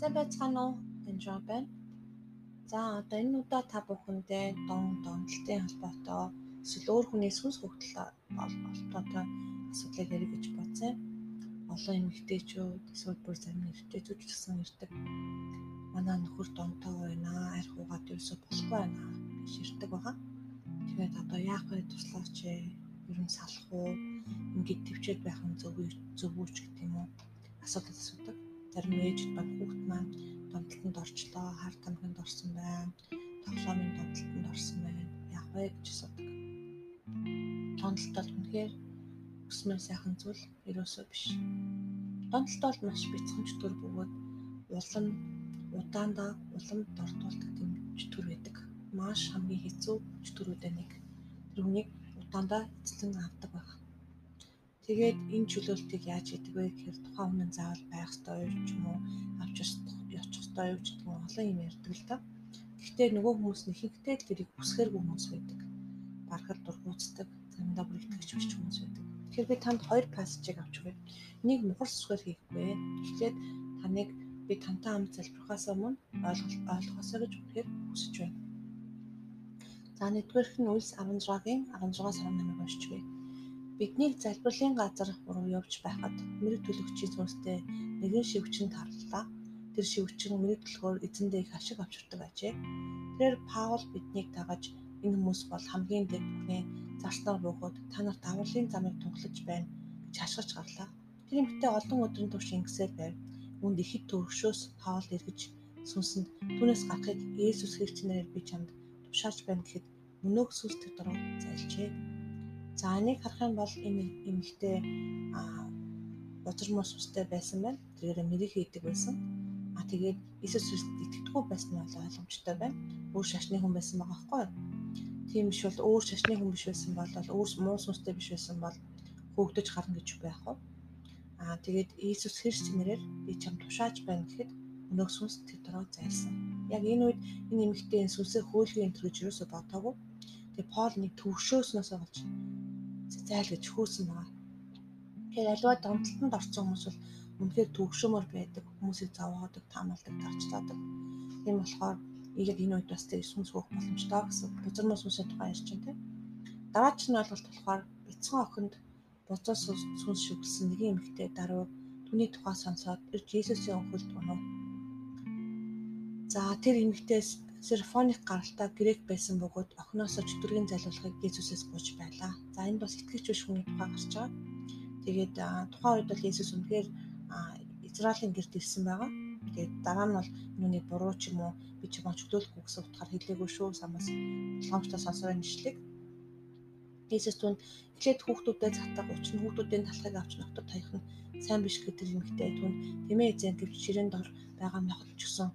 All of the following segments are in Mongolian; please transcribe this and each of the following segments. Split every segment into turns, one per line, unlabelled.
Сайн байцгаана уу? Дэнжоо байна. За одоо энэ удаа та бүхэндээ дон донтолтын холбоотой эсвэл өөр хүний сүнс хөгтөл холбоотой асуудлыг ярих гэж бодсон. Олон эмэгтэйчүүд эсвэл бүр зарим эрэгтэйчүүд ч гэсэн ирдэг. Манай нөхөр донтоо байна, арх угаад ерөөсө болохгүй байна гэж ирдэг байгаа. Тэгээд одоо яах вэ туслаач ээ? Нь салах уу? Ингээд төвчээд байх нь зөв зөв үү гэх юм уу? Асуудал асуудаг зарим ээжд ба хүүхд маань донтолтонд орчлоо, хар тамхинд орсон байна, тоглоомын донтолтонд орсон байна. Яг вэ гэж асуудаг. Донтолтол үнэхээр өсмөр сайхан зүйл ерөөсөө биш. Донтолтол маш бяцхан чөтгөр бөгөөд улам удаандаа улам дортуулдаг чөтгөр байдаг. Маш хамгийн хэцүү чөтгөрүүдээ нэг. Тэрнийг удаандаа эзлэн авдаг байна Тэгээд энэ чөлөөлтийг яаж хийдэг вэ гэхээр тухайн хүн заавал байх ёстой юу ч юм уу авч явчих ёстой юу гэдэг нь олон юм ярьдаг л та. Гэхдээ нөгөө хүмүүс л тэрийг хүсэхэргүй хүмүүс байдаг. Барахад дургуутдаг, заримдаа бүр итгэж биш хүмүүс байдаг. Тэгэхээр би танд хоёр пассажийг авч өгье. Энийг мухар сүсгээр хийхгүй. Эхлээд таныг би тантай хамт залбирахаас өмнө ойлголт ойлгохосоо гэж үнэхээр хүсэж байна. За нэгдүгээрх нь Үлс 16-гийн 16-аас 18-ыг уншиж байна Биднийг залбирлын газар руу явж байхад мэрэг төлөгчийн сүнстэй нэгэн шивгчин тарлаа. Тэр шивгчин мэрэг төлгөөр эзэндээ их ашиг авчирдаг ажээ. Тэр Паул биднийг дагаж энэ хүмүүс бол хамгийн дэд бүхний зарснаар буухад та нарт авралын замыг тунхлаж байна гэж хашгирч гарлаа. Тэр эмэгтэй олон өдрийн турш ингэсээр байв. Үнд ихэд төвшөөс Паул эргэж сүнсэнд түүнээс гарахыг Есүс Христосээр би чамд тушааж байна гэхэд мөнөөх сүнс тэр дөрөв зайлчээ За энийг харах юм бол энэ эмэгтэй а бозор мос устай байсан байна. Тэрээр мэрийг хийдэг байсан. А тэгээд Иесус Христ итгэдэггүй байсан нь ойлгомжтой байна. Өөр шашны хүн байсан байгаа байхгүй? Тийм биш бол өөр шашны хүн биш байсан бол өөр муу сүнстэй биш байсан бол хөөгдөж гарна гэж байх уу? Аа тэгээд Иесус Христ нэрээр би чам тушааж байна гэхэд өнөөх сүнс дөрөө зайлсан. Яг энэ үед энэ эмэгтэй сүнсээ хөөлгийн төрөж юусоо бодоогүй. Тэгээ Пол нэг төвшөөснөөс болж зайл гэж хөөсөн байгаа. Тэгэхээр аливаа донтолтонд орсон хүмүүс бол үнэхээр төгшөмөр байдаг, хүмүүсийг зовоодог, таамалдаг, тарчлаадаг. Тийм болохоор яг энэ үед бас тэр сүнс хөөх боломжтой гэсэн бузармаас сүнсээ тухайн ярьж байна тийм. Дараач нь ойлголт болохоор бяцхан охинд бузар сүнс шүглсэн нэгэн эмэгтэй даруй түүний тухай сонсоод ирж Есүсийн өнхөлд унав. За тэр эмэгтэйс Серфоник гаралтай грек байсан бөгөөд охиноосоо чөтгөрийн залуулахыг Есүсээс гуйж байлаа. За энд бас итгэж биш хүний тухай гарч байгаа. Тэгээд тухайн үед бол Есүс үнэхээр Израилийн гэрт ирсэн байгаа. Тэгээд дараа нь бол нүуний буруу ч юм уу би ч юм чөлөөлөхгүй гэсэн утгаар хэлээгүй шүү. Самаас болгоомжтой сонсороо нэшлэг. Есүс түн эхлээд хүүхдүүдэд цатаг учир нь хүүхдүүдийн талхыг авч ногтод таях нь сайн биш гэдэг юмхтэй түн тэмээ эзэн гэвч ширээн дор байгаа нохот ч гэсэн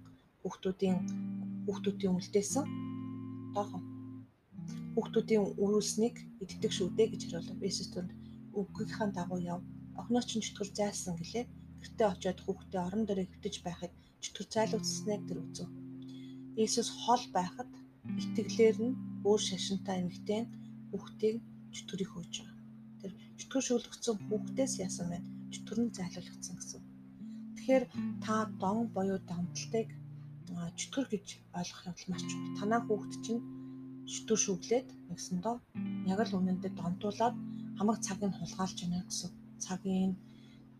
хүүхдүүдийн хүүхдүүдийн үлдээсэн доохон хүүхдүүдийн үрүүлснийг иддэг шүү дээ гэж хариулав. Есүс түнд үгийнхаа дагуу яв. Охиноо ч чөтгөр зайлсан гэлээ. Гэртээ очиод хүүхдээ орон дээр хөвтөж байхыг чөтгөр зайлуулсныг тэр үзв. Есүс хол байхад итгэлээр нь өөр шашинтай эмэгтэй хүүхдийг чөтгөрийг хөөж байгаа. Тэр чөтгөр шүлгцэн хүүхдээс яасан байна? Чөтгөр нь зайлуулагдсан гэсэн. Тэгэхээр та дон боيو дамталтыг чөтгөр гэж ойлгох явдал маш чухал. Танаа хүүхэд чинь чөтгөр шүглээд нэгсэндөө яг л үнэндээ донтуулаад хамаг цагийг хулгайлж байна гэсэн. Цагийн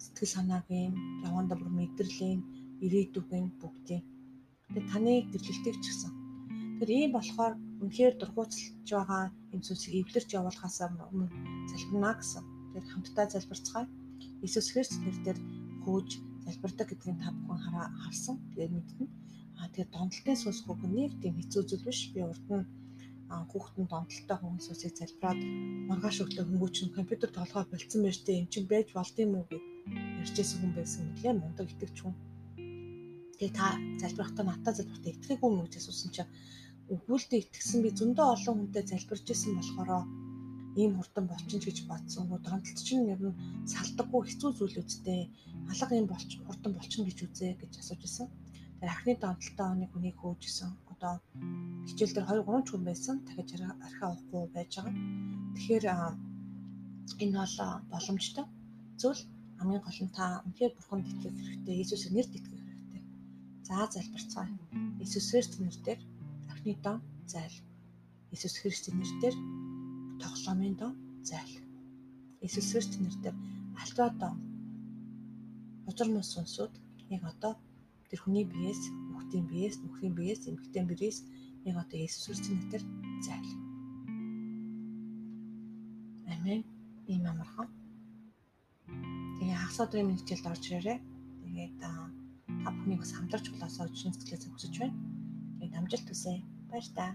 сэтгэл санаагийн яванда бүр мэдрэлийн ирээдүгийн бүгдийн. Тэгээ таны дэвлэлтийг ч гэсэн. Тэр ийм болохоор үнэхээр дургууталж байгаа энэ зүйлсийг эвлэрч явуулахаас өмнө залбирна гэсэн. Тэр хамтдаа залбирцгаая. Иесус Христ нэрээр хөөж залбирдаг гэдгийг та бүхэн хараа харсан. Тэгээд мэднэ. А тэгээд донтолтын сүнс хөг нэг тийм хэцүү зүйл биш. Би урд нь хүүхдэн донтолтой хүмүүсийг залбираад маргааш өглөө хүмүүч нь компьютер тоглохоо болцсон байж тээ эн чинь байж болд юм уу гэж ярьжсэн хүн байсан нэлээ мундаг итгэвч хүн. Тэгээ та залбирахтаа натаа залбирахтаа итгэхгүй юм гэж асуусан чинь өгүүлдэ итгэсэн би зөндөө олон хүнтэй залбирч исэн болохоро ийм хурдан болчин ч гэж бодсон. Донтолт чинь ер нь салдаггүй хэцүү зүйл үсттэй. Алга юм болч хурдан болчин гэж үзээ гэж асууж исэн. Тэр анхны донтолтой оны хүнийг хөөжсөн. Одоо хичээл дээр 2 3 хүн байсан. Дахиж архиа авахгүй байж байгаа. Тэгэхээр энэ бол боломжтой. Зөвл хамгийн гол нь та үнхээр бурханд итгэх хэрэгтэй. Иесусээр нэрд итгэх хэрэгтэй. За залбирцгаая. Иесус Христосийн нэрээр ахны доо зайл. Иесус Христосийн нэрээр тоглоомын доо зайл. Иесус Христосийн нэрээр альва доо узар мус сүнсүүд яг одоо тэр хүний биеэс, хүүхдийн биеэс, нөхрийн биеэс, эмэгтэй биеэс яг одоо Иесус Христосийн нэрээр зайл. Амен. Ийм амархан. Тэгээ хагас өдрийн мэдээлэлд орж ирээрэй. Тэгээд та бүхнийг бас хамтарч болоосоо өчнө сэтгэлээсээ хүсэж байна. Тэгээд амжилт хүсье. Баяр таа.